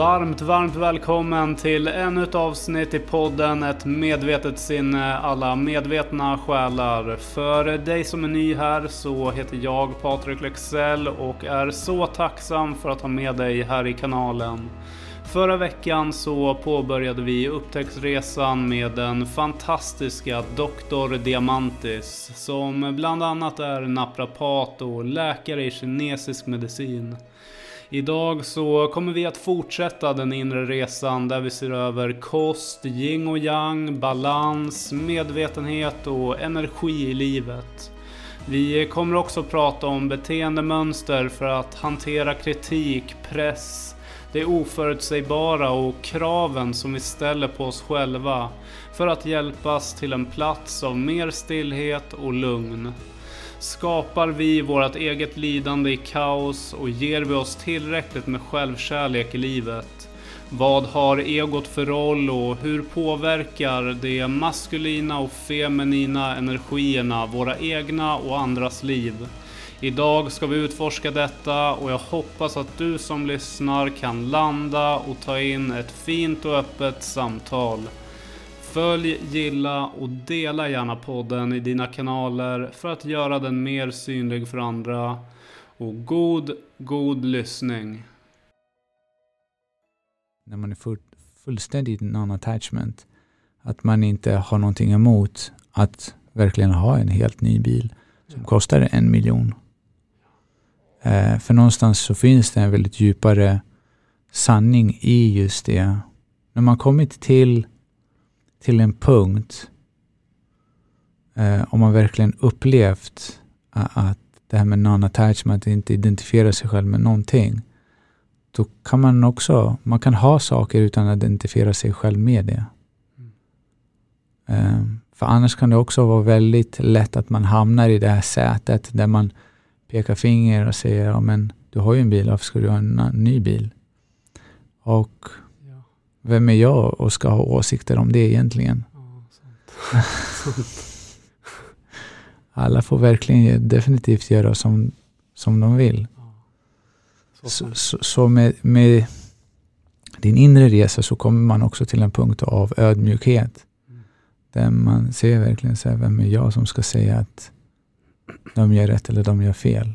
Varmt, varmt välkommen till ännu ett avsnitt i podden Ett medvetet sinne, alla medvetna själar. För dig som är ny här så heter jag Patrik Lexell och är så tacksam för att ha med dig här i kanalen. Förra veckan så påbörjade vi upptäcktsresan med den fantastiska Dr. Diamantis som bland annat är naprapat och läkare i kinesisk medicin. Idag så kommer vi att fortsätta den inre resan där vi ser över kost, yin och yang, balans, medvetenhet och energi i livet. Vi kommer också prata om beteendemönster för att hantera kritik, press, det oförutsägbara och kraven som vi ställer på oss själva för att hjälpas till en plats av mer stillhet och lugn. Skapar vi vårt eget lidande i kaos och ger vi oss tillräckligt med självkärlek i livet? Vad har egot för roll och hur påverkar de maskulina och feminina energierna våra egna och andras liv? Idag ska vi utforska detta och jag hoppas att du som lyssnar kan landa och ta in ett fint och öppet samtal. Följ, gilla och dela gärna podden i dina kanaler för att göra den mer synlig för andra. Och god, god lyssning. När man är full, fullständigt non-attachment, att man inte har någonting emot att verkligen ha en helt ny bil som kostar en miljon. Eh, för någonstans så finns det en väldigt djupare sanning i just det. När man kommit till till en punkt, eh, om man verkligen upplevt att det här med non-attachment, att inte identifiera sig själv med någonting, då kan man också, man kan ha saker utan att identifiera sig själv med det. Mm. Eh, för annars kan det också vara väldigt lätt att man hamnar i det här sätet där man pekar finger och säger, ja men du har ju en bil, varför ska du ha en ny bil? Och vem är jag och ska ha åsikter om det egentligen? Ja, Alla får verkligen definitivt göra som, som de vill. Ja, så, så, så, med, med din inre resa så kommer man också till en punkt av ödmjukhet. Mm. Där man ser verkligen så här, vem är jag som ska säga att de gör rätt eller de gör fel.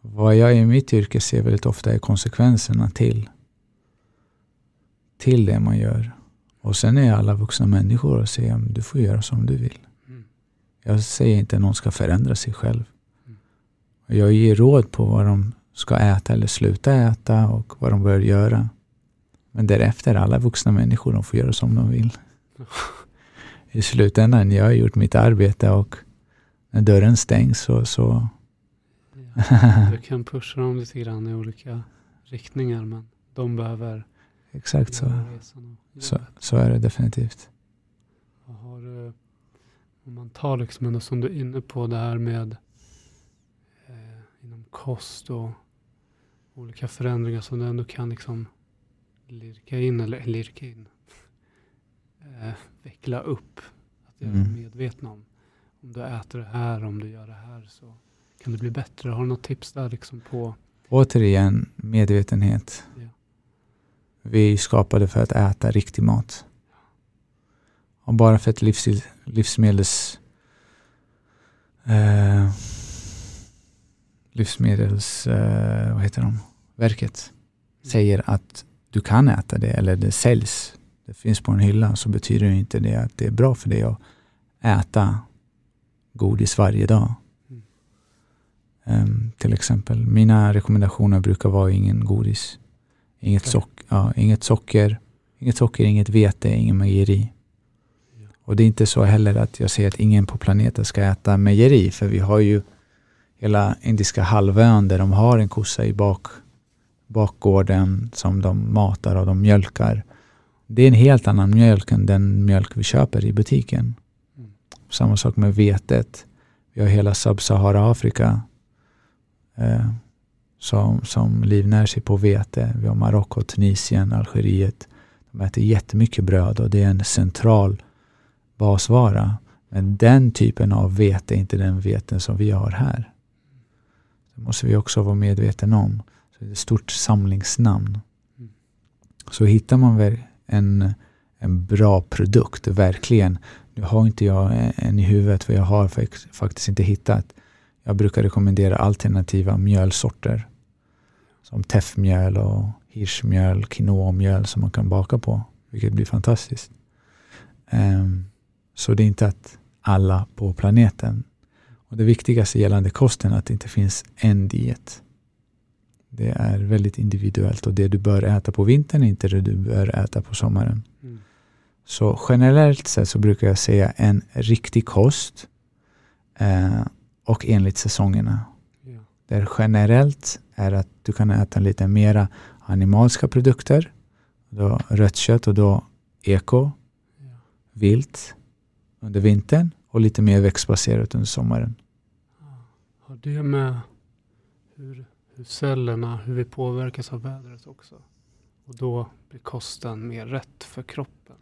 Vad jag i mitt yrke ser väldigt ofta är konsekvenserna till till det man gör. Och sen är alla vuxna människor och säger att du får göra som du vill. Mm. Jag säger inte att någon ska förändra sig själv. Mm. Jag ger råd på vad de ska äta eller sluta äta och vad de bör göra. Men därefter, alla vuxna människor, de får göra som de vill. I slutändan, jag har gjort mitt arbete och när dörren stängs så... så ja, du kan pusha dem lite grann i olika riktningar men de behöver Exakt så. så. Så är det definitivt. Har du, om man tar liksom ändå som du är inne på det här med eh, inom kost och olika förändringar som du ändå kan liksom lirka in, eller lirka in, eh, veckla upp. Att göra mm. medvetna om. Om du äter det här, om du gör det här så kan det bli bättre. Har du något tips där liksom på? Återigen medvetenhet. Ja. Vi är skapade för att äta riktig mat. Och bara för att livs, livsmedels eh, livsmedels, eh, vad heter de, verket säger att du kan äta det eller det säljs, det finns på en hylla, så betyder det inte det att det är bra för dig att äta godis varje dag. Um, till exempel, mina rekommendationer brukar vara ingen godis. Inget, sock, ja, inget socker, inget socker, inget vete, ingen mejeri. Och det är inte så heller att jag säger att ingen på planeten ska äta mejeri, för vi har ju hela Indiska halvön där de har en kossa i bak, bakgården som de matar och de mjölkar. Det är en helt annan mjölk än den mjölk vi köper i butiken. Mm. Samma sak med vetet. Vi har hela Sub-Sahara-Afrika. Eh, som, som livnär sig på vete. Vi har Marocko, Tunisien, Algeriet. De äter jättemycket bröd och det är en central basvara. Men den typen av vete är inte den veten som vi har här. Det måste vi också vara medvetna om. Så det är ett stort samlingsnamn. Så hittar man en, en bra produkt, verkligen. Nu har inte jag en i huvudet för jag har faktiskt inte hittat. Jag brukar rekommendera alternativa mjölsorter. Som teffmjöl och hirschmjöl, quinoamjöl som man kan baka på. Vilket blir fantastiskt. Um, så det är inte att alla på planeten. Och Det viktigaste gällande kosten är att det inte finns en diet. Det är väldigt individuellt och det du bör äta på vintern är inte det du bör äta på sommaren. Mm. Så generellt sett så brukar jag säga en riktig kost eh, och enligt säsongerna. Där generellt är att du kan äta lite mera animaliska produkter, då rött kött och då eko, ja. vilt under vintern och lite mer växtbaserat under sommaren. Har det med hur, hur cellerna, hur vi påverkas av vädret också? Och då blir kosten mer rätt för kroppen?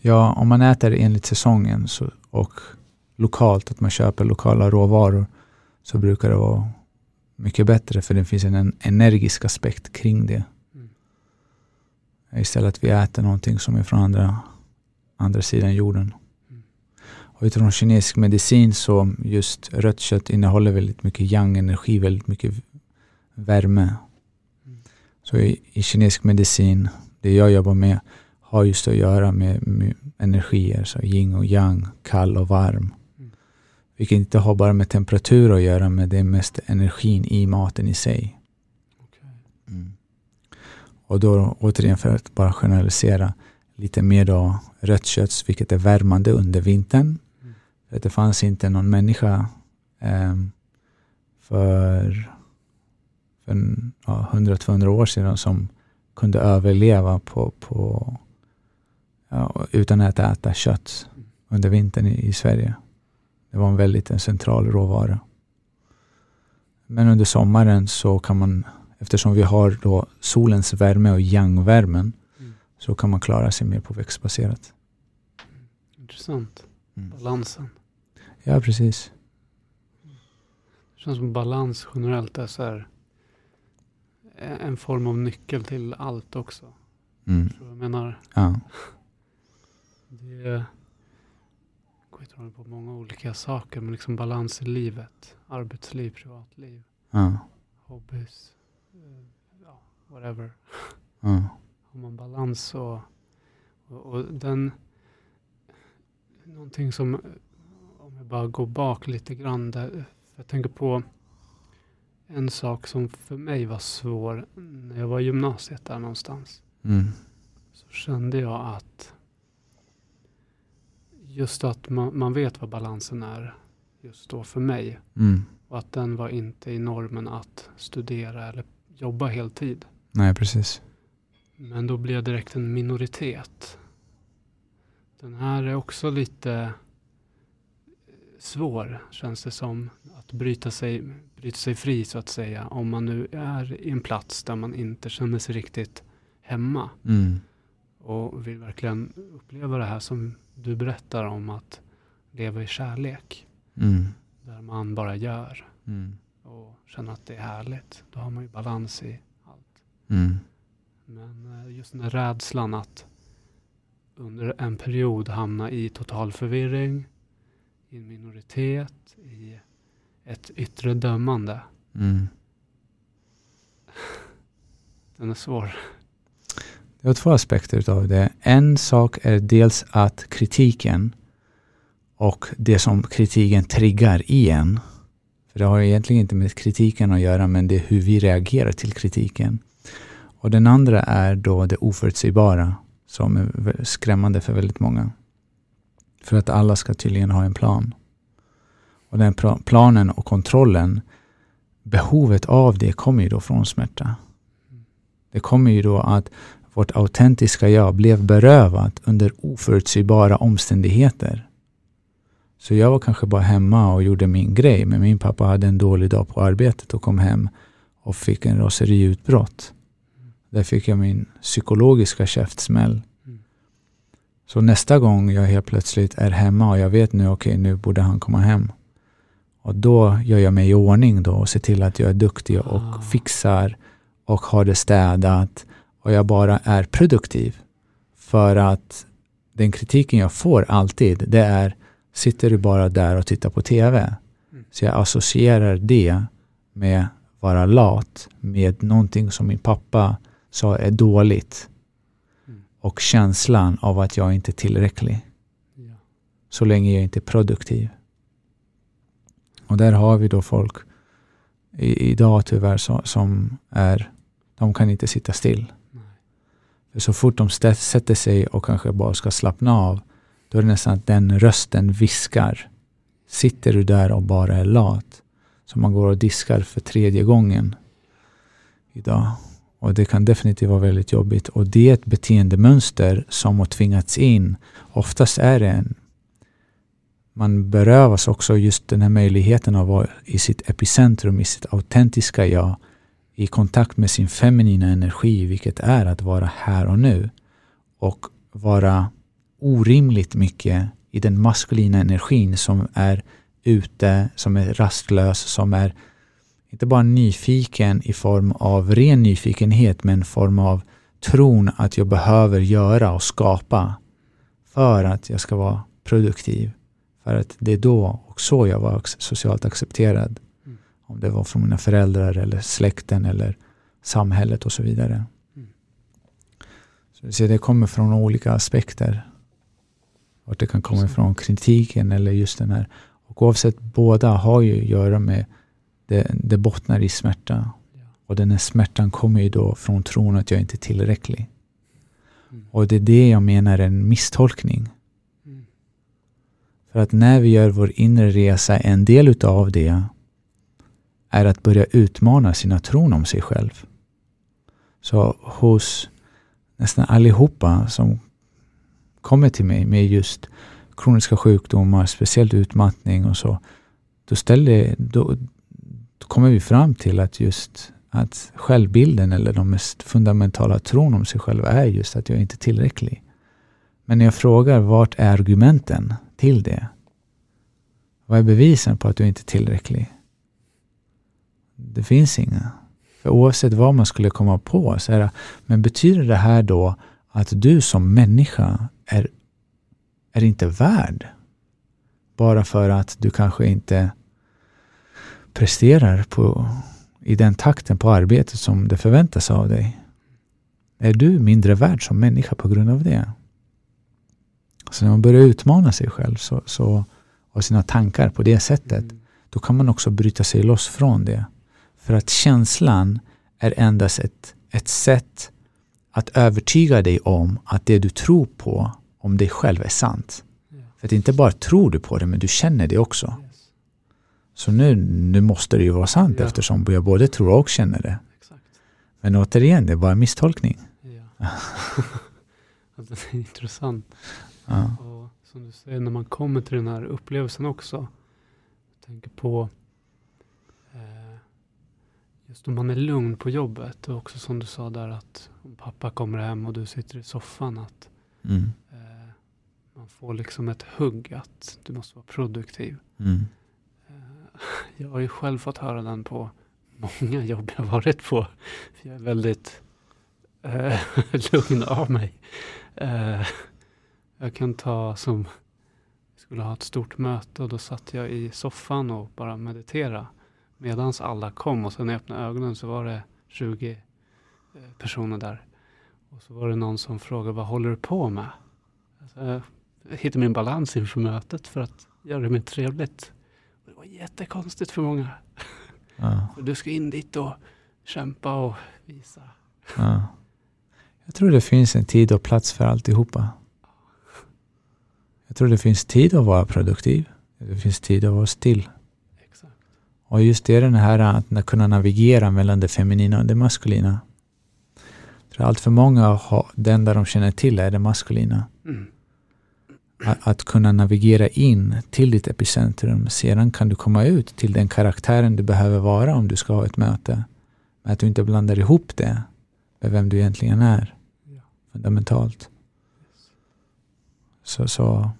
Ja, om man äter enligt säsongen så, och lokalt, att man köper lokala råvaror, så brukar det vara mycket bättre för det finns en energisk aspekt kring det. Mm. Istället att vi äter någonting som är från andra, andra sidan jorden. Mm. Och utifrån kinesisk medicin så just rött kött innehåller väldigt mycket yang-energi, väldigt mycket värme. Mm. Så i, i kinesisk medicin, det jag jobbar med, har just att göra med, med energier, så yin och yang, kall och varm. Vilket inte har bara med temperatur att göra, men det är mest energin i maten i sig. Mm. Och då återigen för att bara generalisera lite mer då rött kött, vilket är värmande under vintern. Mm. För att det fanns inte någon människa um, för, för ja, 100-200 år sedan som kunde överleva på, på ja, utan att äta kött mm. under vintern i, i Sverige. Det var en väldigt en central råvara. Men under sommaren så kan man, eftersom vi har då solens värme och yang-värmen, mm. så kan man klara sig mer på växtbaserat. Intressant. Mm. Balansen. Ja, precis. Det känns som balans generellt är så här, en form av nyckel till allt också. Mm. Jag menar. Ja. Det går på många olika saker, men liksom balans i livet. Arbetsliv, privatliv, ja. hobbys, uh, ja, whatever. Ja. Har man balans så, och, och den, någonting som, om jag bara går bak lite grann, där, jag tänker på en sak som för mig var svår när jag var i gymnasiet där någonstans. Mm. Så kände jag att just att man, man, vet vad balansen är just då för mig. Mm. Och att den var inte i normen att studera eller jobba heltid. Nej, precis. Men då blir jag direkt en minoritet. Den här är också lite eh, svår, känns det som. Att bryta sig, bryta sig fri, så att säga. Om man nu är i en plats där man inte känner sig riktigt hemma. Mm. Och vill verkligen uppleva det här som du berättar om att leva i kärlek. Mm. Där man bara gör. Mm. Och känner att det är härligt. Då har man ju balans i allt. Mm. Men eh, just den där rädslan att under en period hamna i total förvirring, i en minoritet, i ett yttre dömande. Mm. Den är svår. Det var två aspekter av det. En sak är dels att kritiken och det som kritiken triggar i en. För det har egentligen inte med kritiken att göra, men det är hur vi reagerar till kritiken. Och den andra är då det oförutsägbara, som är skrämmande för väldigt många. För att alla ska tydligen ha en plan. Och den planen och kontrollen, behovet av det kommer ju då från smärta. Det kommer ju då att vårt autentiska jag blev berövat under oförutsägbara omständigheter. Så jag var kanske bara hemma och gjorde min grej, men min pappa hade en dålig dag på arbetet och kom hem och fick en raseriutbrott. Där fick jag min psykologiska käftsmäll. Så nästa gång jag helt plötsligt är hemma och jag vet nu, okej, okay, nu borde han komma hem. Och då gör jag mig i ordning då och ser till att jag är duktig och ah. fixar och har det städat och jag bara är produktiv. För att den kritiken jag får alltid, det är sitter du bara där och tittar på TV? Mm. Så jag associerar det med vara lat, med någonting som min pappa sa är dåligt. Mm. Och känslan av att jag inte är tillräcklig. Så länge jag inte är produktiv. Och där har vi då folk i, idag tyvärr så, som är, de kan inte sitta still. För så fort de sätter sig och kanske bara ska slappna av, då är det nästan att den rösten viskar. Sitter du där och bara är lat? Så man går och diskar för tredje gången idag. Och det kan definitivt vara väldigt jobbigt. Och det är ett beteendemönster som har tvingats in. Oftast är det en man berövas också just den här möjligheten att vara i sitt epicentrum, i sitt autentiska jag, i kontakt med sin feminina energi, vilket är att vara här och nu. Och vara orimligt mycket i den maskulina energin som är ute, som är rastlös, som är inte bara nyfiken i form av ren nyfikenhet, men form av tron att jag behöver göra och skapa för att jag ska vara produktiv. För att det är då och så jag var socialt accepterad. Mm. Om det var från mina föräldrar eller släkten eller samhället och så vidare. Mm. Så det kommer från olika aspekter. Vart det kan komma ifrån, kritiken eller just den här. Och oavsett, båda har ju att göra med, det, det bottnar i smärta. Och den här smärtan kommer ju då från tron att jag inte är tillräcklig. Mm. Och det är det jag menar är en misstolkning. För att när vi gör vår inre resa, en del utav det är att börja utmana sina tron om sig själv. Så hos nästan allihopa som kommer till mig med just kroniska sjukdomar, speciellt utmattning och så, då, ställer, då, då kommer vi fram till att just att självbilden eller de mest fundamentala tron om sig själv är just att jag inte är tillräcklig. Men när jag frågar vart är argumenten? till det? Vad är bevisen på att du inte är tillräcklig? Det finns inga. För oavsett vad man skulle komma på så är det, men betyder det här då att du som människa är, är inte värd? Bara för att du kanske inte presterar på, i den takten på arbetet som det förväntas av dig. Är du mindre värd som människa på grund av det? Så när man börjar utmana sig själv så, så, och sina tankar på det sättet, mm. då kan man också bryta sig loss från det. För att känslan är endast ett, ett sätt att övertyga dig om att det du tror på om dig själv är sant. Yeah. För att inte bara tror du på det, men du känner det också. Yes. Så nu, nu måste det ju vara sant yeah. eftersom jag både tror och känner det. Exakt. Men återigen, det är bara misstolkning. Ja. det är intressant. Ja. Och som du säger, när man kommer till den här upplevelsen också. Tänker på just om man är lugn på jobbet. Och också som du sa där att om pappa kommer hem och du sitter i soffan. att mm. eh, Man får liksom ett hugg att du måste vara produktiv. Mm. Eh, jag har ju själv fått höra den på många jobb jag varit på. För jag är väldigt eh, lugn av mig. Eh, jag kan ta som, vi skulle ha ett stort möte och då satt jag i soffan och bara meditera medans alla kom och sen när jag öppnade ögonen så var det 20 eh, personer där. Och så var det någon som frågade, vad håller du på med? Alltså, jag hittade min balans inför mötet för att göra det mer trevligt. Och det var jättekonstigt för många. Ja. du ska in dit och kämpa och visa. Ja. Jag tror det finns en tid och plats för alltihopa. Jag tror det finns tid att vara produktiv. Det finns tid att vara still. Och just det är den här att kunna navigera mellan det feminina och det maskulina. För allt för många har, det enda de känner till är det maskulina. Mm. Att, att, kunna navigera in till ditt epicentrum. Sedan kan du komma ut till den karaktären du behöver vara om du ska ha ett möte. Men att du inte blandar ihop det med vem du egentligen är. Fundamentalt. Så, så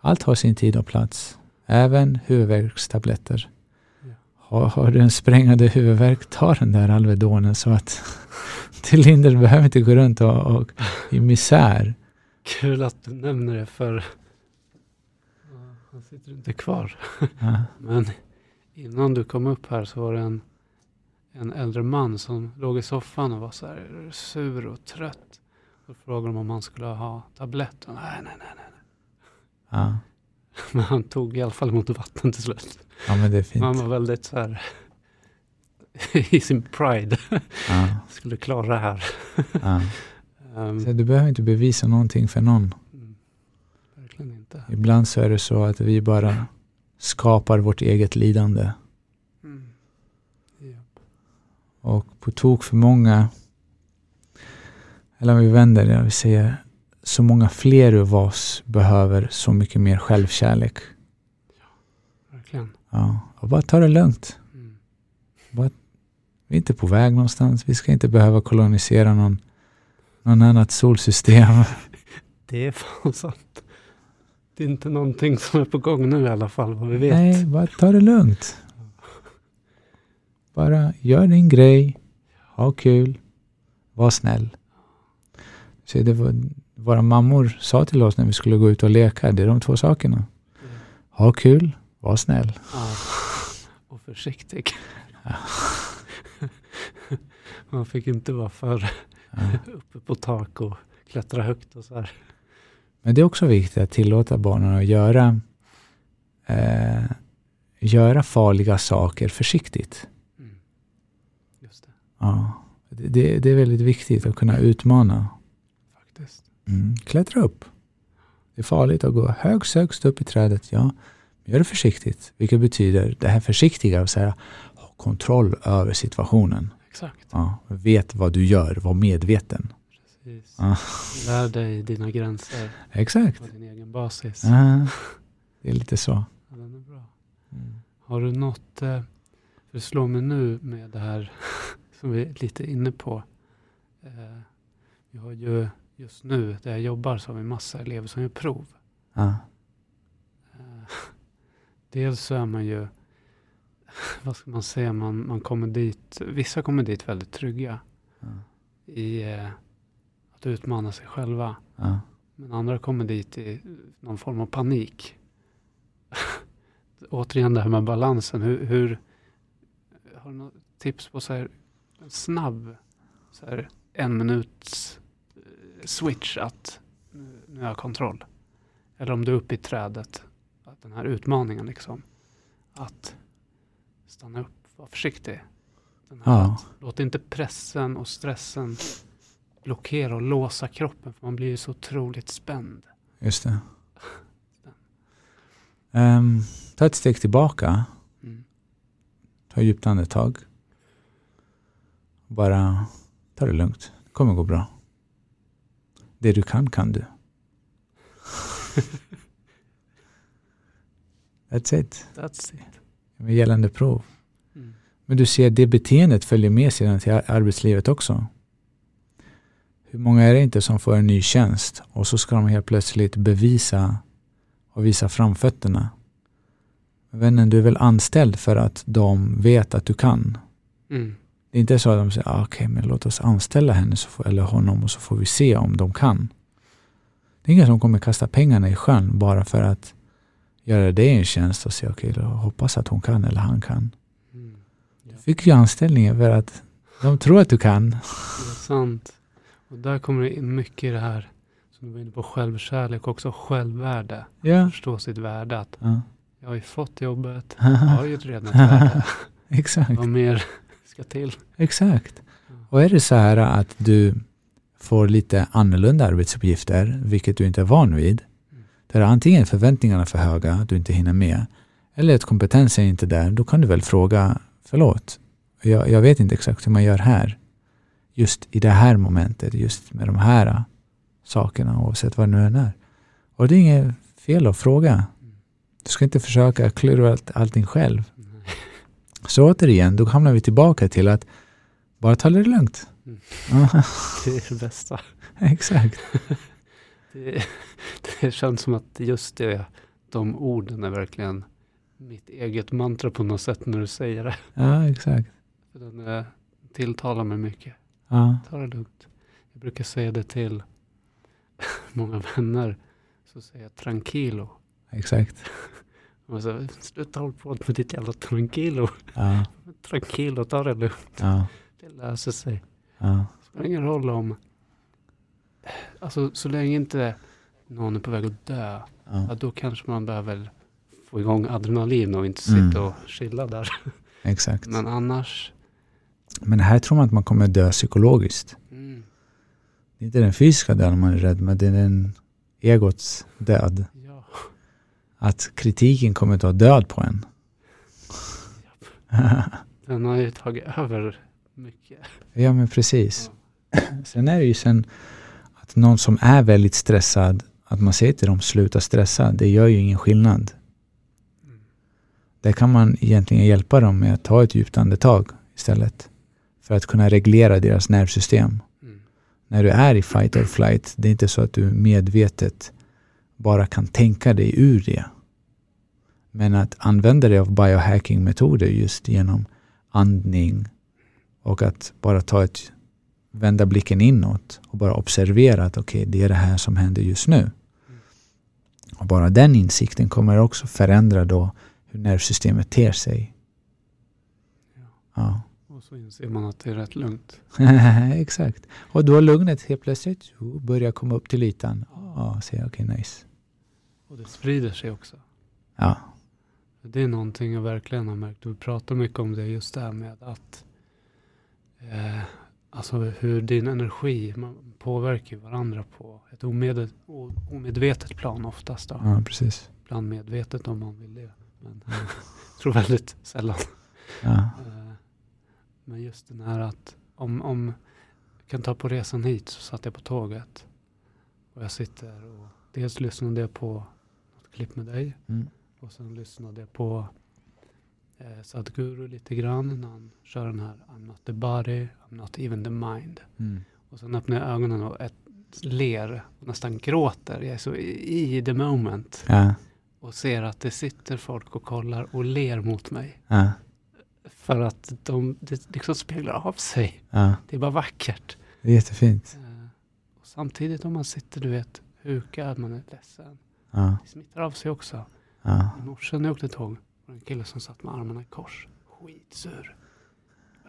allt har sin tid och plats. Även huvudvärkstabletter har, har du en sprängande huvudvärk, ta den där Alvedonen så att du behöver inte gå runt och, och i misär. Kul att du nämner det för han sitter inte kvar. Ja. Men innan du kom upp här så var det en, en äldre man som låg i soffan och var så här sur och trött. Och frågade om han skulle ha tabletter. Nej, nej, nej, nej. Ja. Men han tog i alla fall emot vatten till slut. Ja, men det är fint. Han var väldigt så här i sin pride. Ja, Skulle klara det här. ja. Ehm, Så du behöver inte bevisa någonting för någon. mm, verkligen inte. Ibland så är det så att vi bara skapar vårt eget lidande. Mm. Japp. Och på tok för många, eller om vi vänder det, vi säger så många fler av oss behöver så mycket mer självkärlek. Ja, och bara ta det lugnt. Mm. Vi är inte på väg någonstans. Vi ska inte behöva kolonisera någon, någon annat solsystem. Det är fan sant. Det är inte någonting som är på gång nu i alla fall, vad vi vet. Nej, bara ta det lugnt. Bara gör din grej, ha kul, var snäll. Så det var, våra mammor sa till oss när vi skulle gå ut och leka, det är de två sakerna. Ha kul, var snäll. Ja. Och försiktig. Ja. Man fick inte vara för Ja. uppe på tak och klättra högt och så här. Men det är också viktigt att tillåta barnen att göra, eh, göra farliga saker försiktigt. Mm. Just det, Ja. Det, det, är väldigt viktigt att kunna utmana. faktiskt. Mm. Klättra upp. Det är farligt att gå högst, högst upp i trädet. Ja, gör det försiktigt. Vilket betyder det här försiktiga, att säga, ha kontroll över situationen. Exakt. Ja, vet vad du gör, var medveten. Precis. Ja. Lär dig dina gränser Exakt. på din egen basis. Ja, det är lite så. Ja, den är bra. Mm. Har du något, eh, för det slår mig nu med det här som vi är lite inne på. Eh, vi har ju just nu där jag jobbar så har vi massa elever som gör prov. Ja. Dels så är man ju, vad ska man säga, man, man kommer dit, vissa kommer dit väldigt trygga Ja. i eh, att utmana sig själva. Ja. Men andra kommer dit i någon form av panik. Återigen det här med balansen. Hur, hur, har du något tips på så här, en snabb så här, en minuts eh, switch att nu, nu har jag kontroll? Eller om du är uppe i trädet, den här utmaningen liksom. Att stanna upp, vara försiktig. Ja. låt inte pressen och stressen blockera och låsa kroppen för man blir ju så otroligt spänd. Just det. Ehm, ta ett steg tillbaka. Mm. Ta ett djupt andetag. Bara ta det lugnt. Det kommer gå bra. Det du kan, kan du. That's it. That's it. Med gällande prov. Mm. Men du ser, det beteendet följer med sedan till ar- arbetslivet också. Hur många är det inte som får en ny tjänst och så ska de helt plötsligt bevisa och visa framfötterna. Vännen, du är väl anställd för att de vet att du kan. Mm. Det är inte så att de säger, ah, okej, men låt oss anställa henne så får, eller honom och så får vi se om de kan. Det är ingen som kommer kasta pengarna i sjön bara för att göra dig en tjänst och säga, okej, då hoppas att hon kan eller han kan. Mm. Ja, Du fick ju anställningen för att de tror att du kan. det är sant. Och där kommer det in mycket i det här som du var inne på, självkärlek och också självvärde. Ja. Förstå sitt värde. Att ja. jag har ju fått jobbet, jag har ju redan ett värde. Exakt. Vad mer ska till? Exakt. Och är det så här att du får lite annorlunda arbetsuppgifter, vilket du inte är van vid, Där antingen förväntningarna är för höga, att du inte hinner med, eller att kompetensen är inte där, då kan du väl fråga, förlåt, jag, jag vet inte exakt hur man gör här. Just i det här momentet, just med de här sakerna, oavsett vad det nu än är. Och det är inget fel att fråga. Du ska inte försöka klura allt, allting själv. Så återigen, då hamnar vi tillbaka till att bara ta det lugnt. Mm. Det är det bästa. exakt. Det, det känns som att just det, de orden är verkligen mitt eget mantra på något sätt när du säger det. Ja, exakt. För den eh, tilltalar mig mycket. Ja, Ta det lugnt. Jag brukar säga det till många vänner. Så säger jag tranquilo. exakt. Och så, Sluta hålla på med ditt jävla tranquilo. Ja, Tranquilo, ta det lugnt. ja, Det löser sig. ja, Det spelar ingen roll om... Alltså så länge inte någon är på väg att dö. Ja, ja. då kanske man behöver få igång adrenalin och inte Mm. sitta och chilla där. exakt. Men annars... Men här tror man att man kommer dö psykologiskt. Mm, Det är inte den fysiska döden man är rädd, men det är den egots död. ja. Att kritiken kommer ta död på en. Den har ju tagit över mycket. ja, men precis. Sen är det ju sen att någon som är väldigt stressad, att man säger till dem sluta stressa, det gör ju ingen skillnad. Där kan man egentligen hjälpa dem med att ta ett djupt andetag istället. För att kunna reglera deras nervsystem. Mm. När du är i fight or flight, det är inte så att du medvetet bara kan tänka dig ur det. Men att använda dig av biohacking-metoder just genom andning och att bara ta ett vända blicken inåt och bara observera att okej, det är det här som händer just nu. Och bara den insikten kommer också förändra då hur nervsystemet ter sig. Ja. Och så inser man att det är rätt lugnt. Exakt. Och då lugnet helt plötsligt börjar komma upp till ytan. Ja, säger jag okej, nice. Och det sprider sig också. Ja, Det är någonting jag verkligen har märkt. Du pratar mycket om det just det här med att eh, alltså hur din energi man påverkar varandra på ett omed, omedvetet plan oftast. Då. ja precis. Ibland medvetet om man vill det. Men jag tror väldigt sällan. Ja, Eh, Men just den här att om, om jag kan ta på resan hit så satt jag på tåget. Och jag sitter och dels lyssnade jag på något klipp med dig. mm. Och sen lyssnade jag på eh, Sadhguru lite grann när han kör den här I'm not the body, I'm not even the mind. Mm. Och sen öppnar jag ögonen och ett, ler och nästan gråter. Jag är så i, i the moment. ja, Och ser att det sitter folk och kollar och ler mot mig. ja, För att de det liksom speglar av sig. ja. Det är bara vackert. Det är jättefint. Eh, och samtidigt om man sitter, du vet, hukad, man är ledsen. Det smittar av sig också. I morse när jag åkte tåg en kille som satt med armarna i kors. Skitsur.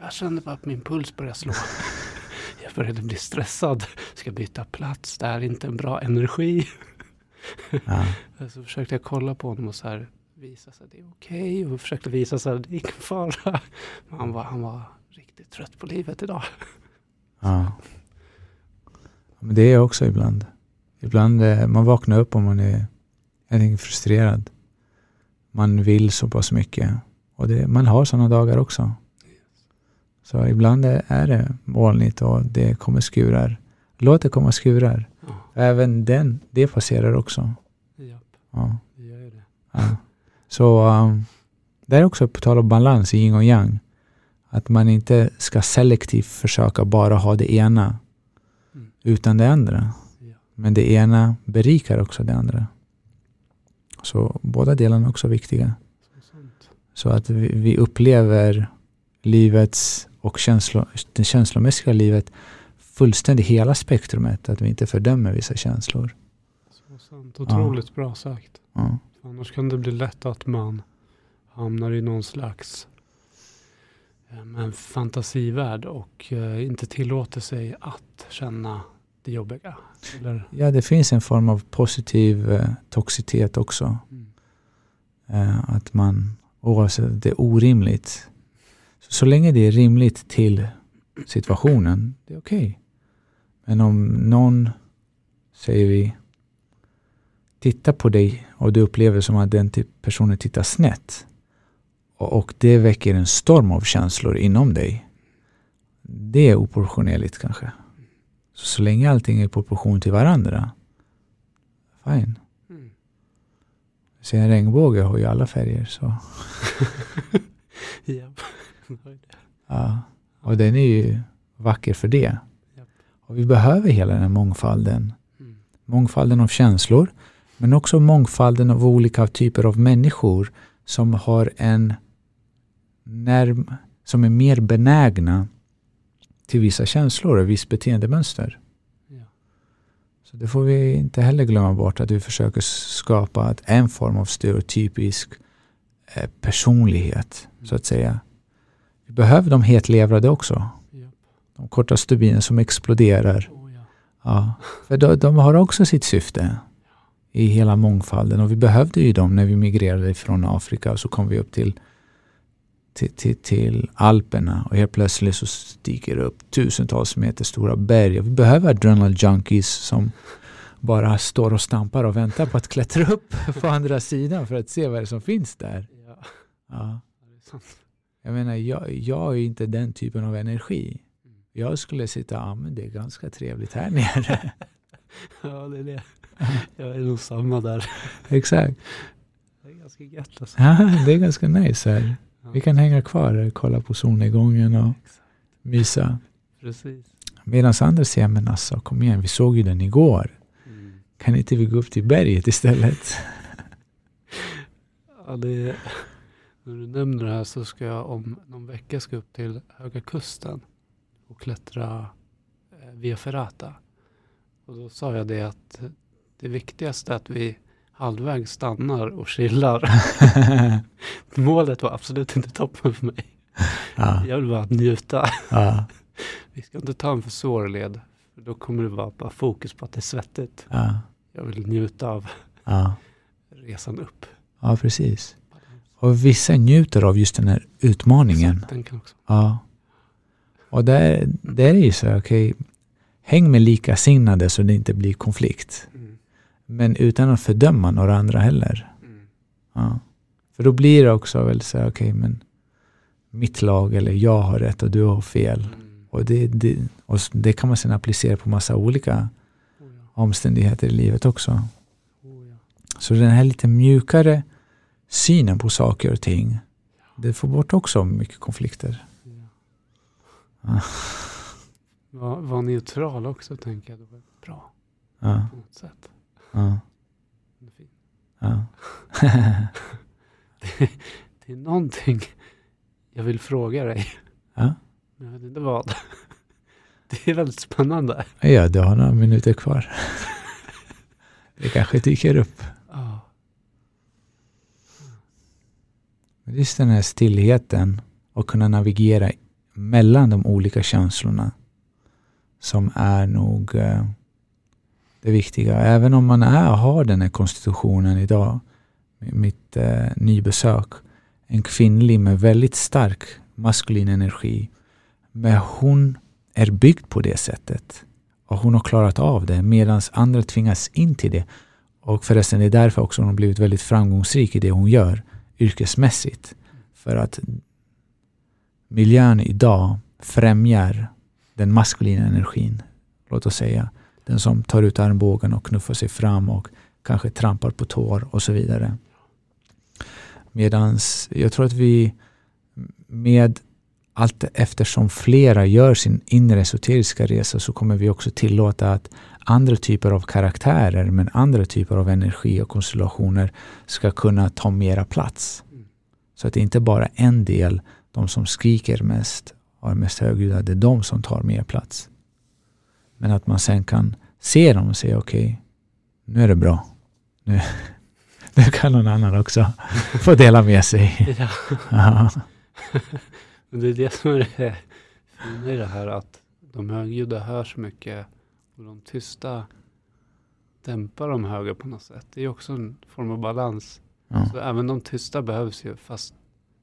Jag kände bara att min puls började slå. Jag började bli stressad. Ska byta plats. Det här är inte en bra energi. ja, Så försökte jag kolla på honom och så här visa sig det är okej. Och försökte visa sig att det är ingen fara. Men han var, han var riktigt trött på livet idag. ja. Men det är jag också ibland. Ibland eh, man vaknar upp och man är tänker, frustrerad. Man vill så pass mycket. Och det, man har sådana dagar också. Så ibland är det molnigt och det kommer skurar. Låt det komma skurar. Ja, Även den, det passerar också. japp, Ja, det gör ju det. ja. Så um, det är också på tal om balans i yin och yang. Att man inte ska selektivt försöka bara ha det ena Mm. utan det andra. Ja. Men det ena berikar också det andra. Så båda delarna är också viktiga. Så att vi, vi upplever livets och känslo, det känslomässiga livet fullständigt hela spektrumet. Att vi inte fördömer vissa känslor. Så sant. Otroligt bra sagt. Ja, Annars kan det bli lätt att man hamnar i någon slags eh, en fantasivärld och eh, inte tillåter sig att känna det jobbiga. Eller, ja det finns en form av positiv eh, toxitet också. mm. Eh, att man, oavsett det är orimligt. Så, så länge det är rimligt till situationen, det är okej. Men om någon, säger vi, tittar på dig och du upplever som att den typ- personen tittar snett och, och det väcker en storm av känslor inom dig. Det är oproportionerligt kanske. Så, så länge allting är i proportion till varandra, fine. Mm. Så en regnbåge har ju alla färger. Så, Japp. ja. Och den är ju vacker för det. Japp. Och vi behöver hela den här mångfalden. Mm. Mångfalden av känslor, men också mångfalden av olika typer av människor som har en närm, som är mer benägna till vissa känslor och visst beteendemönster. Ja. Så det får vi inte heller glömma bort att vi försöker skapa en form av stereotypisk eh, personlighet så att säga. Vi behöver de hetlevrade också. Ja. De korta stubinen som exploderar. Oh, ja. Ja, för de, de har också sitt syfte i hela mångfalden och vi behövde ju dem när vi migrerade från Afrika och så kom vi upp till, till, till, till Alperna och helt plötsligt så stiger det upp tusentals meter stora berg vi behöver adrenal junkies som bara står och stampar och väntar på att klättra upp på andra sidan för att se vad det är som finns där. Ja. Jag menar, jag, jag är inte den typen av energi. Mm. Jag skulle sitta, ja men det är ganska trevligt här nere. Ja, det är det. Jag är nog samma där. Exakt. Det är ganska gött alltså. Ja, det är ganska nice här. Vi kan hänga kvar och kolla på solnedgången och Exakt. mysa. Precis. Medan andra säger, men alltså kom igen, vi såg ju den igår. Mm. Kan inte vi gå upp till berget istället? Ja, det är, när du nämner det här så ska jag om någon vecka ska upp till Höga Kusten och klättra eh, Via Ferrata. Och då sa jag det att det viktigaste är att vi halvvägs stannar och chillar. Målet var absolut inte toppen för mig. ja, Jag vill bara njuta. ja, Vi ska inte ta en för svår led. För då kommer det vara bara fokus på att det är svettigt. ja, Jag vill njuta av resan upp. ja, precis. Och vissa njuter av just den här utmaningen. Exakt. Ja. Och där, där är ju så, okej, häng med likasinnade så det inte blir konflikt. Men utan att fördöma några andra heller. Mm. Ja. För då blir det också väl så, okej, men mitt lag eller jag har rätt och du har fel. Mm. Och det, det, och det kan man sedan applicera på massa olika Oh ja. omständigheter i livet också. Oh ja. Så den här lite mjukare synen på saker och ting, det får bort också mycket konflikter. Ja. Var, var neutral också tänker jag. Det var bra Ja, på något sätt. Ja, Det ja. Det är någonting jag vill fråga dig. ja. Men jag vet inte vad. Det är väldigt spännande. ja, du har några minuter kvar. Det kanske dyker upp. Ja. Just den här stillheten och kunna navigera mellan de olika känslorna som är nog eh, det viktiga. Även om man är, har den här konstitutionen idag, mitt eh, nybesök, en kvinnlig med väldigt stark maskulin energi. Men hon är byggd på det sättet. Och hon har klarat av det medan andra tvingas in till det. Och förresten, det är därför också hon har blivit väldigt framgångsrik i det hon gör yrkesmässigt. För att miljön idag främjar den maskulina energin. Låt oss säga. Den som tar ut armbågen och knuffar sig fram och kanske trampar på tår och så vidare. Medans jag tror att vi med allt eftersom flera gör sin inre esoteriska resa så kommer vi också tillåta att andra typer av karaktärer men andra typer av energi och konstellationer ska kunna ta mera plats. Så att det inte bara är en del, de som skriker mest och är mest högljudda, det är de som tar mer plats. Men att man sen kan se dem och säga okej, nu är det bra. Nu, nu kan någon annan också få dela med sig. Ja. Ja, det är det som är det fina i det här att de högljudda hörs mycket och de tysta dämpar de höga på något sätt. Det är också en form av balans. ja, Så även de tysta behövs ju fast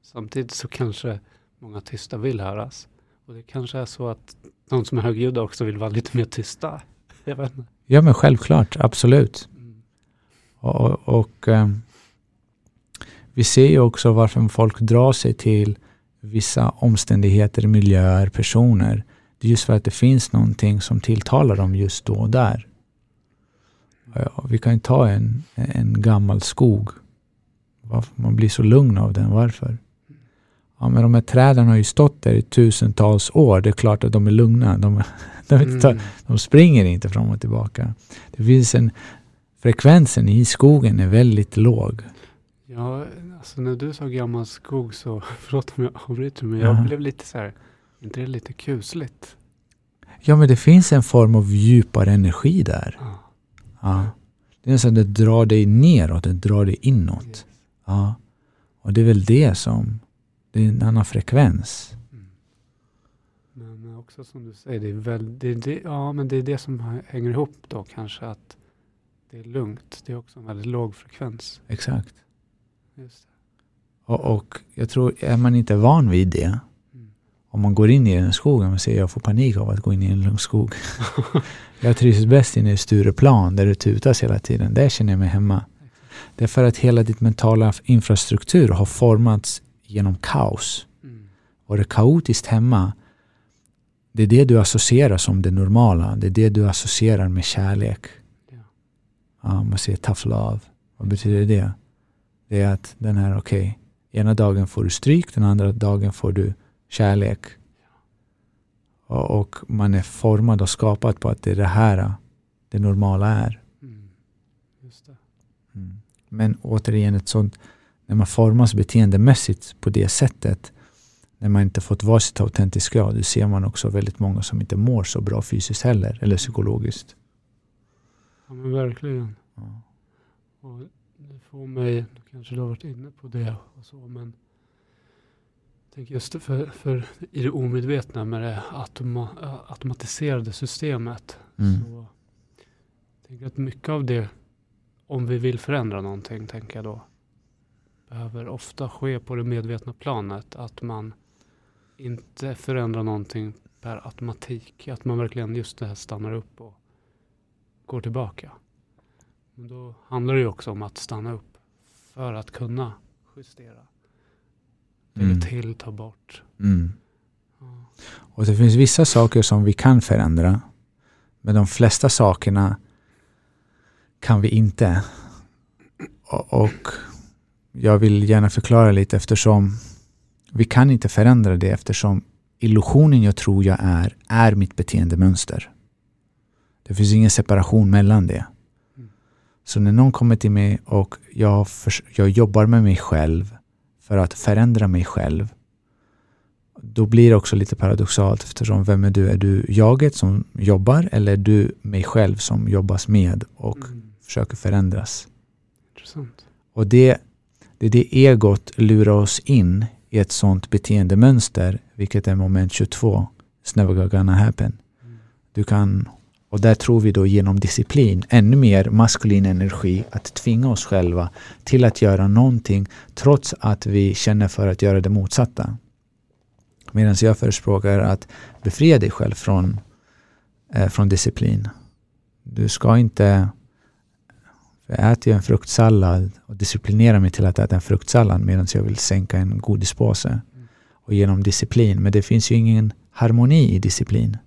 samtidigt så kanske många tysta vill höras. Och det kanske är så att de som är högljudda också vill vara lite mer tysta. Jag vet inte. ja men självklart, absolut. Mm. Och, och ehm, vi ser ju också varför folk drar sig till vissa omständigheter, miljöer, personer. Det är just för att det finns någonting som tilltalar dem just då och där. Ja, vi kan ju ta en, en gammal skog. Man blir så lugn av den. Varför? Ja, men de här träden har ju stått där i tusentals år. Det är klart att de är lugna. De, de, är Mm. de springer inte fram och tillbaka. Det finns en frekvensen i skogen är väldigt låg. Ja, alltså när du sa gammal skog så, förlåt om jag avbryter, men jag Ja. blev lite så här, inte det lite kusligt? Ja, men det finns en form av djupare energi där. Ja. Ja. Det är som att det drar dig neråt, det drar dig inåt. Yes. Ja. Och det är väl det som, det är en annan frekvens. Mm. Men också som du säger, det är, väl, det, det, ja, men det är det som hänger ihop då kanske att det är lugnt. Det är också en väldigt låg frekvens. Exakt. Just. Och, och jag tror, är man inte van vid det, Mm. om man går in i den skogen och säger jag får panik av att gå in i en lugn skog. jag trivs bäst inne i Stureplan där det tutas hela tiden. Där känner jag mig hemma. Det är för att hela ditt mentala infrastruktur har formats genom kaos. Mm. Och det kaotiskt hemma, det är det du associerar som det normala. Det är det du associerar med kärlek. Ja. Ja, man säger tough love. Vad betyder det? Det är att den här, okej, ena dagen får du stryk, den andra dagen får du kärlek. Och, och man är formad och skapad på att det är det här det normala är. Mm. Just det. Mm. Men återigen, ett sånt, när man formas beteendemässigt på det sättet, när man inte fått vara sitt autentiska jag, då ser man också väldigt många som inte mår så bra fysiskt heller, eller psykologiskt. Ja men verkligen. Ja. Och det får mig, nu kanske du har varit inne på det och så, men tänker just för, för i det omedvetna med det automa, automatiserade systemet Mm. så jag tänker att mycket av det, om vi vill förändra någonting, tänker jag då, behöver ofta ske på det medvetna planet. Att man inte förändrar någonting per automatik. Att man verkligen just det här stannar upp och går tillbaka. Men då handlar det ju också om att stanna upp för att kunna justera. Lägga Mm. till, ta bort. Mm. Ja. Och det finns vissa saker som vi kan förändra. Men de flesta sakerna kan vi inte. Och, och jag vill gärna förklara lite eftersom vi kan inte förändra det eftersom illusionen jag tror jag är, är mitt beteendemönster. Det finns ingen separation mellan det. Så när någon kommer till mig och jag, förs- jag jobbar med mig själv för att förändra mig själv då blir det också lite paradoxalt eftersom vem är du? Är du jaget som jobbar eller är du mig själv som jobbas med och Mm. försöker förändras? Intressant. Och det, det är det egot lurar oss in i ett sånt beteendemönster, vilket är moment 22. It's never gonna happen. Du kan, och där tror vi då genom disciplin, ännu mer maskulin energi, att tvinga oss själva till att göra någonting trots att vi känner för att göra det motsatta. Medan jag förespråkar att befria dig själv från, eh, från disciplin. Du ska inte jag äter ju en fruktsallad och disciplinerar mig till att äta en fruktsallad medan jag vill sänka en godispåse. Mm. Och genom disciplin. Men det finns ju ingen harmoni i disciplin.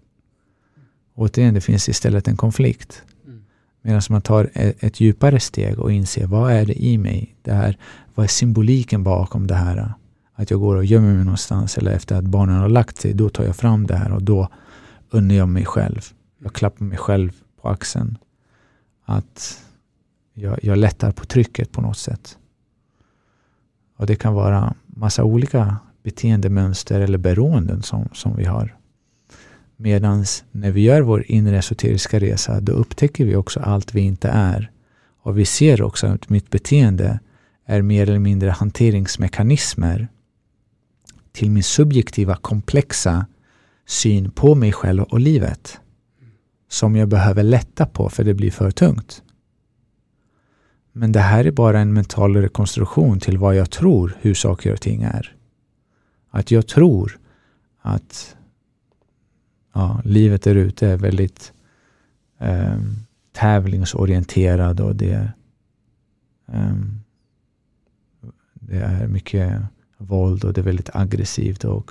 Återigen, det finns istället en konflikt. Mm. Medan man tar ett, ett djupare steg och inser vad är det i mig? Det här, vad är symboliken bakom det här? Att jag går och gömmer mig någonstans eller efter att barnen har lagt sig, då tar jag fram det här och då unnar jag mig själv. Jag klappar mig själv på axeln. Att jag, jag lättar på trycket på något sätt. Och det kan vara massa olika beteendemönster eller beroenden som, som vi har. Medan när vi gör vår inre esoteriska resa, då upptäcker vi också allt vi inte är. Och vi ser också att mitt beteende är mer eller mindre hanteringsmekanismer till min subjektiva, komplexa syn på mig själv och livet. Som jag behöver lätta på för det blir för tungt. Men det här är bara en mental rekonstruktion till vad jag tror hur saker och ting är. Att jag tror att ja, livet där ute är väldigt eh, tävlingsorienterad och det, eh, det är mycket våld och det är väldigt aggressivt och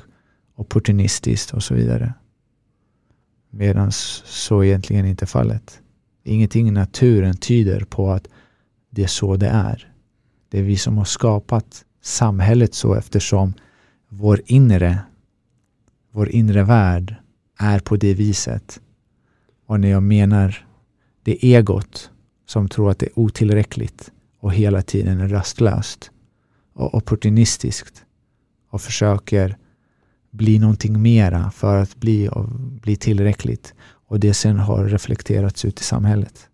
opportunistiskt och så vidare. Medan så egentligen inte fallet. Ingenting i naturen tyder på att det är så det är. Det är vi som har skapat samhället så eftersom vår inre, vår inre värld är på det viset. Och när jag menar det egot som tror att det är otillräckligt och hela tiden är rastlöst och opportunistiskt och försöker bli någonting mera för att bli, bli tillräckligt. Och det sen har reflekterats ut i samhället.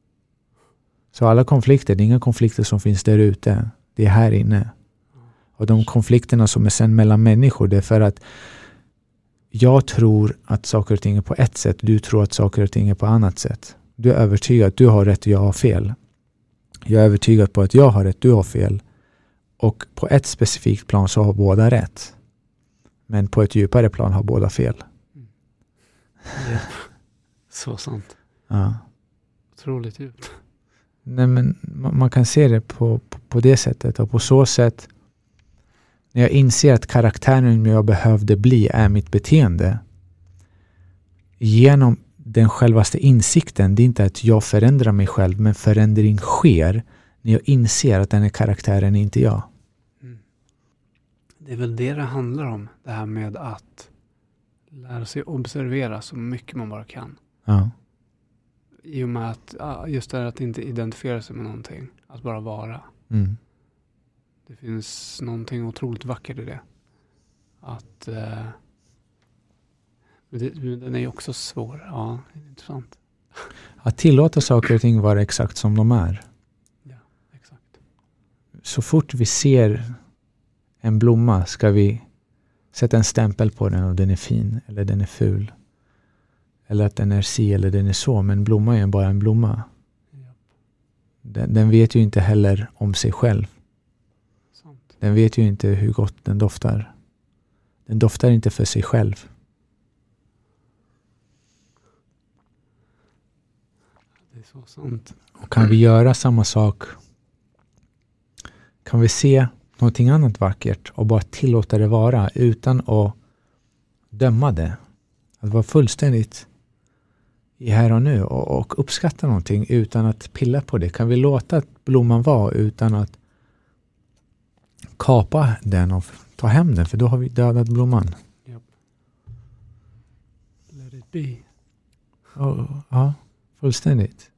Så alla konflikter, det är inga konflikter som finns där ute. Det är här inne. Och de konflikterna som är sen mellan människor, det är för att jag tror att saker och ting är på ett sätt, du tror att saker och ting är på annat sätt. Du är övertygad att du har rätt och jag har fel. Jag är övertygad på att jag har rätt, du har fel. Och på ett specifikt plan så har båda rätt. Men på ett djupare plan har båda fel. Mm. Ja. Så sant. Ja. Otroligt djupt. Nej, men man kan se det på, på, på, det sättet och på så sätt när jag inser att karaktären jag behövde bli är mitt beteende genom den självaste insikten, det är inte att jag förändrar mig själv, men förändring sker när jag inser att den här karaktären är inte jag. Mm. Det är väl det det handlar om, det här med att lära sig observera så mycket man bara kan. Ja. I och med att, just det här att inte identifiera sig med någonting, att bara vara. Mm. Det finns någonting otroligt vackert i det. Att eh, den är ju också svår. Ja, intressant. Att tillåta saker och ting vara exakt som de är. Ja, exakt. Så fort vi ser en blomma ska vi sätta en stämpel på den och den är fin eller den är ful. Eller att den är si eller den är så. Men blomma är bara en blomma. Den, den, vet ju inte heller om sig själv. Sant. Den vet ju inte hur gott den doftar. Den doftar inte för sig själv. Det är så sant. Och kan vi göra samma sak? Kan vi se någonting annat vackert och bara tillåta det vara utan att döma det? Att vara fullständigt i här och nu och, och uppskatta någonting utan att pilla på det. Kan vi låta blomman vara utan att kapa den och ta hem den? För då har vi dödat blomman. Yep. Let it be. Oh, ja. Fullständigt.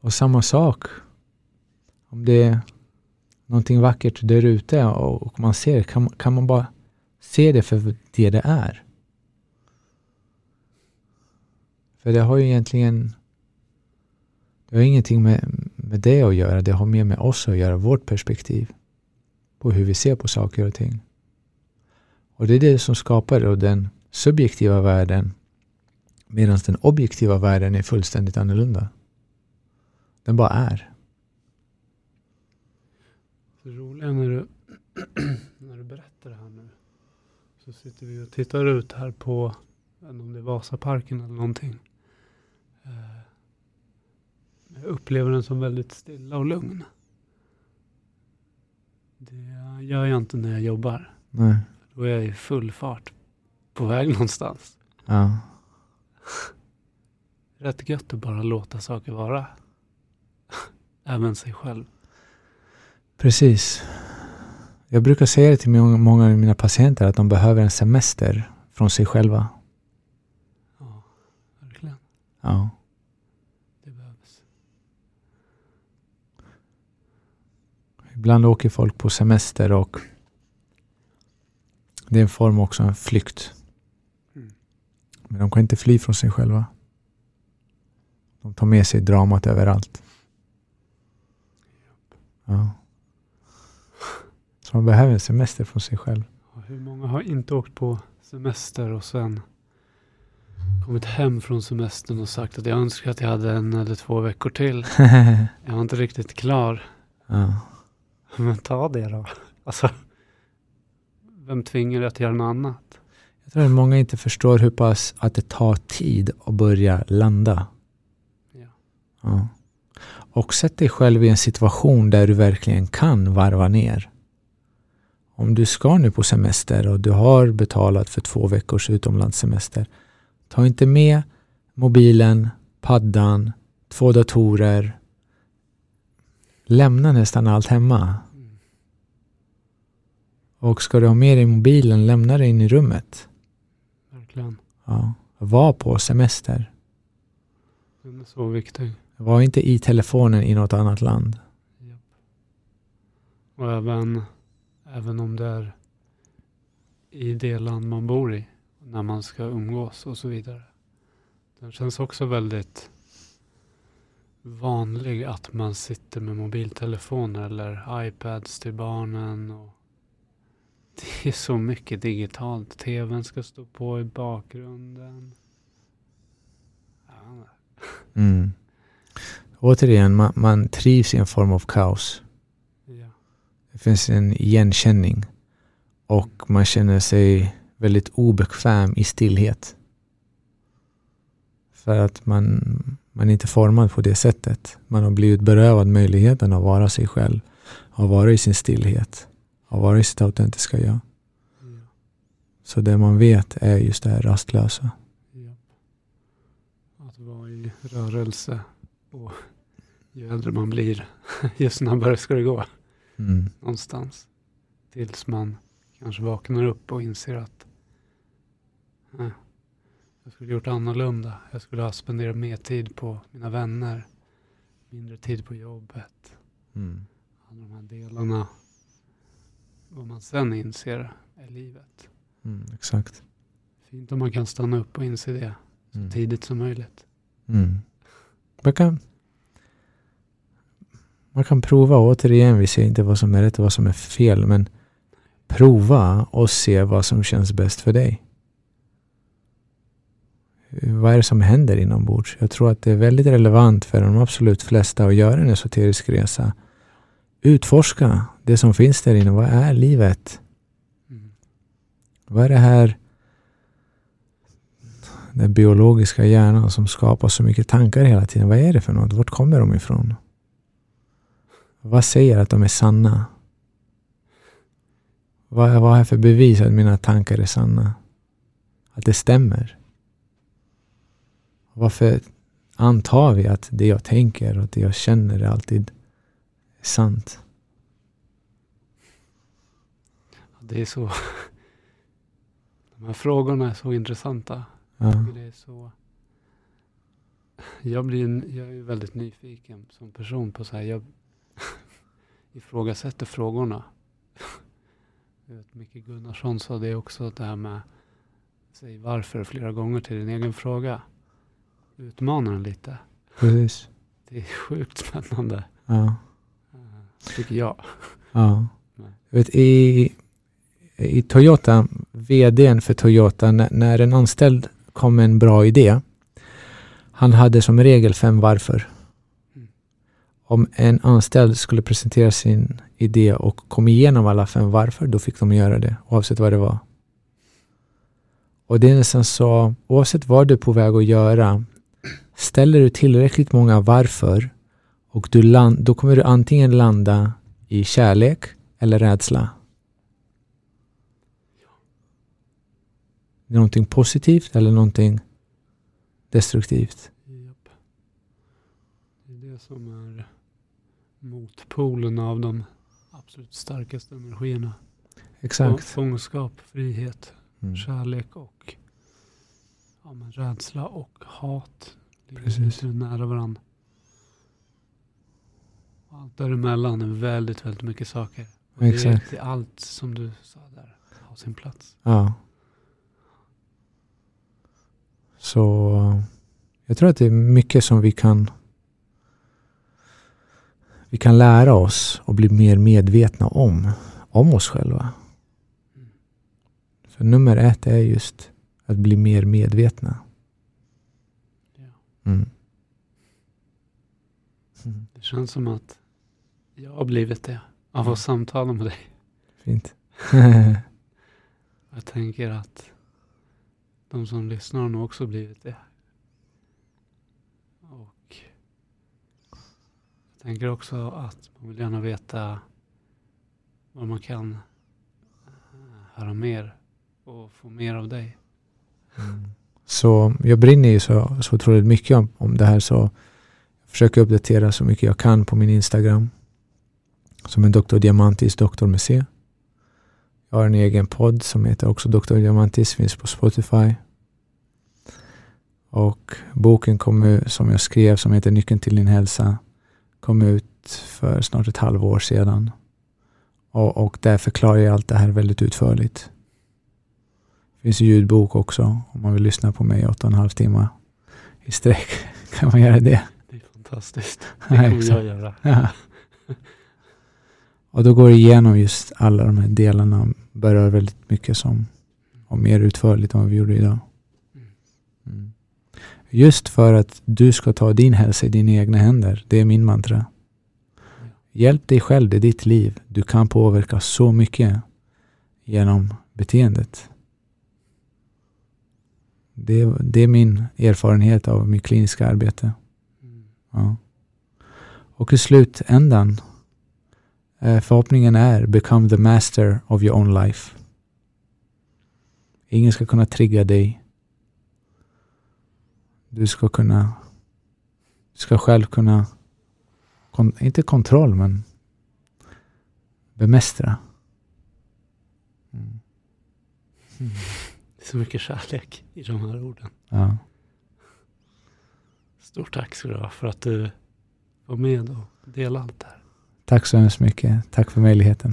Och samma sak. Om det är någonting vackert där ute och man ser kan, kan man bara se det för det det är. För det har ju egentligen det har ingenting med, med det att göra. Det har mer med oss att göra, vårt perspektiv på hur vi ser på saker och ting. Och det är det som skapar den subjektiva världen Medan den objektiva världen är fullständigt annorlunda. Den bara är. Det roliga när du, när du berättar det här nu. Så sitter vi och tittar ut här på, om det är Vasaparken eller någonting. Eh, jag upplever den som väldigt stilla och lugn. Det gör jag inte när jag jobbar. Nej. Då är jag i full fart på väg någonstans. Ja. Rätt gött att bara låta saker vara. Även sig själv. Precis. Jag brukar säga det till många av mina patienter att de behöver en semester från sig själva. Ja, verkligen. Ja. Det behövs. Ibland åker folk på semester och det är en form också av flykt. Men de kan inte fly från sig själva. De tar med sig dramat överallt. Ja. Så man behöver en semester från sig själv. Hur många har inte åkt på semester och sen kommit hem från semestern och sagt att jag önskar att jag hade en eller två veckor till. jag var inte riktigt klar. Ja. Men ta det då. Alltså, vem tvingar dig att göra något annat? Jag tror att många inte förstår hur pass att det tar tid att börja landa. Ja. ja. Och sätt dig själv i en situation där du verkligen kan varva ner. Om du ska nu på semester och du har betalat för två veckors utomlandssemester. Ta inte med mobilen, paddan, två datorer. Lämna nästan allt hemma. Mm. Och ska du ha med dig mobilen, lämna det in i rummet verkligen. Ja. Var på semester. Den är så viktig. Var inte i telefonen i något annat land. Yep. Och även, även om det är i det land man bor i, när man ska umgås och så vidare. Den känns också väldigt vanlig att man sitter med mobiltelefoner eller iPads till barnen. Och det är så mycket digitalt. TVn ska stå på i bakgrunden. Ja, Mm. Återigen, man, man trivs i en form av kaos. ja. Det finns en igenkänning och man känner sig väldigt obekväm i stillhet. För att man, man är inte formad på det sättet. Man har blivit berövad möjligheten att vara sig själv, att vara i sin stillhet, att vara i sitt autentiska jag. ja. Så det man vet är just det här rastlösa. Ja. Att vara i rörelse. Och ju äldre man blir, ju snabbare ska det gå Mm. någonstans. Tills man kanske vaknar upp och inser att eh, jag skulle gjort annorlunda. Jag skulle ha spenderat mer tid på mina vänner. Mindre tid på jobbet. Mm. Alla de här delarna. Vad man sen inser är livet. Mm, exakt. Fint om man kan stanna upp och inse det så Mm. tidigt som möjligt. Mm. Man, kan, man kan prova, återigen, vi säger inte vad som är rätt och vad som är fel, men prova och se vad som känns bäst för dig. Vad är det som händer inombords? Jag tror att det är väldigt relevant för de absolut flesta att göra en esoterisk resa. Utforska det som finns där inne. Vad är livet? Mm. Vad är det här den biologiska hjärnan som skapar så mycket tankar hela tiden. Vad är det för något? Vart kommer de ifrån? Vad säger att de är sanna? Vad, vad är för bevis att mina tankar är sanna? Att det stämmer? Varför antar vi att det jag tänker och det jag känner är alltid sant? Det är så... De här frågorna är så intressanta. Ja. Det är så... Jag, blir, jag är väldigt nyfiken som person på så här. Jag ifrågasätter frågorna. Jag vet, Micke Gunnarsson sa det också, det här med säg varför flera gånger till din egen fråga. Utmana den lite. Precis. Det är sjukt spännande, Ja. eh, tycker jag. Ja. Jag vet, i, I Toyota, vdn för Toyota, när, när en anställd kom med en bra idé, han hade som regel fem varför. Mm. Om en anställd skulle presentera sin idé och kom igenom alla fem varför, då fick de göra det, oavsett vad det var. Och det är nästan så, oavsett vad du är på väg att göra, ställer du tillräckligt många varför och du land, då kommer du antingen landa i kärlek eller rädsla. Någonting positivt eller någonting destruktivt. Det är det som är motpolen av de absolut starkaste energierna. Exakt. Fångenskap, frihet, Mm. kärlek och ja, rädsla och hat. Ligger Precis. nära varandra. Allt däremellan är väldigt, väldigt mycket saker. Och det, är, Exakt. det är allt som du sa där har sin plats. Ja. Så jag tror att det är mycket som vi kan vi kan lära oss och bli mer medvetna om, om oss själva. Mm. För nummer ett är just att bli mer medvetna. Mm. Mm. Det känns som att jag har blivit det av att samtala med dig. Fint. Jag tänker att de som lyssnar har nog också blivit det. Och jag tänker också att man vill gärna veta var man kan eh, höra mer och få mer av dig. Mm. Så jag brinner ju så, så otroligt mycket om, om det här så jag försöker uppdatera så mycket jag kan på min Instagram. Som är Dr. Diamantis, Dr. med C. Jag har en egen podd som heter också Dr. Diamantis, finns på Spotify. Och boken kom ut, som jag skrev som heter Nyckeln till din hälsa kom ut för snart ett halvår sedan. Och, och där förklarar jag allt det här väldigt utförligt. Finns en ljudbok också om man vill lyssna på mig i åtta och en halv timme i sträck. kan man göra det. Det är fantastiskt. Det kommer jag göra. Ja. Och då går det igenom just alla de här delarna. Berör väldigt mycket som och mer utförligt än vad vi gjorde idag. Mm. Just för att du ska ta din hälsa i dina egna händer. Det är min mantra. Hjälp dig själv, det är ditt liv. Du kan påverka så mycket genom beteendet. Det, det är min erfarenhet av mitt kliniska arbete. Ja. Och i slutändan, eh, förhoppningen är become the master of your own life. Ingen ska kunna trigga dig. Du ska kunna, du ska själv kunna, kon, inte kontroll men bemästra. Mm. Mm. Det är så mycket kärlek i de här orden. Ja. Stort tack ska du ha för att du var med och delade allt det här. Tack så hemskt mycket. Tack för möjligheten.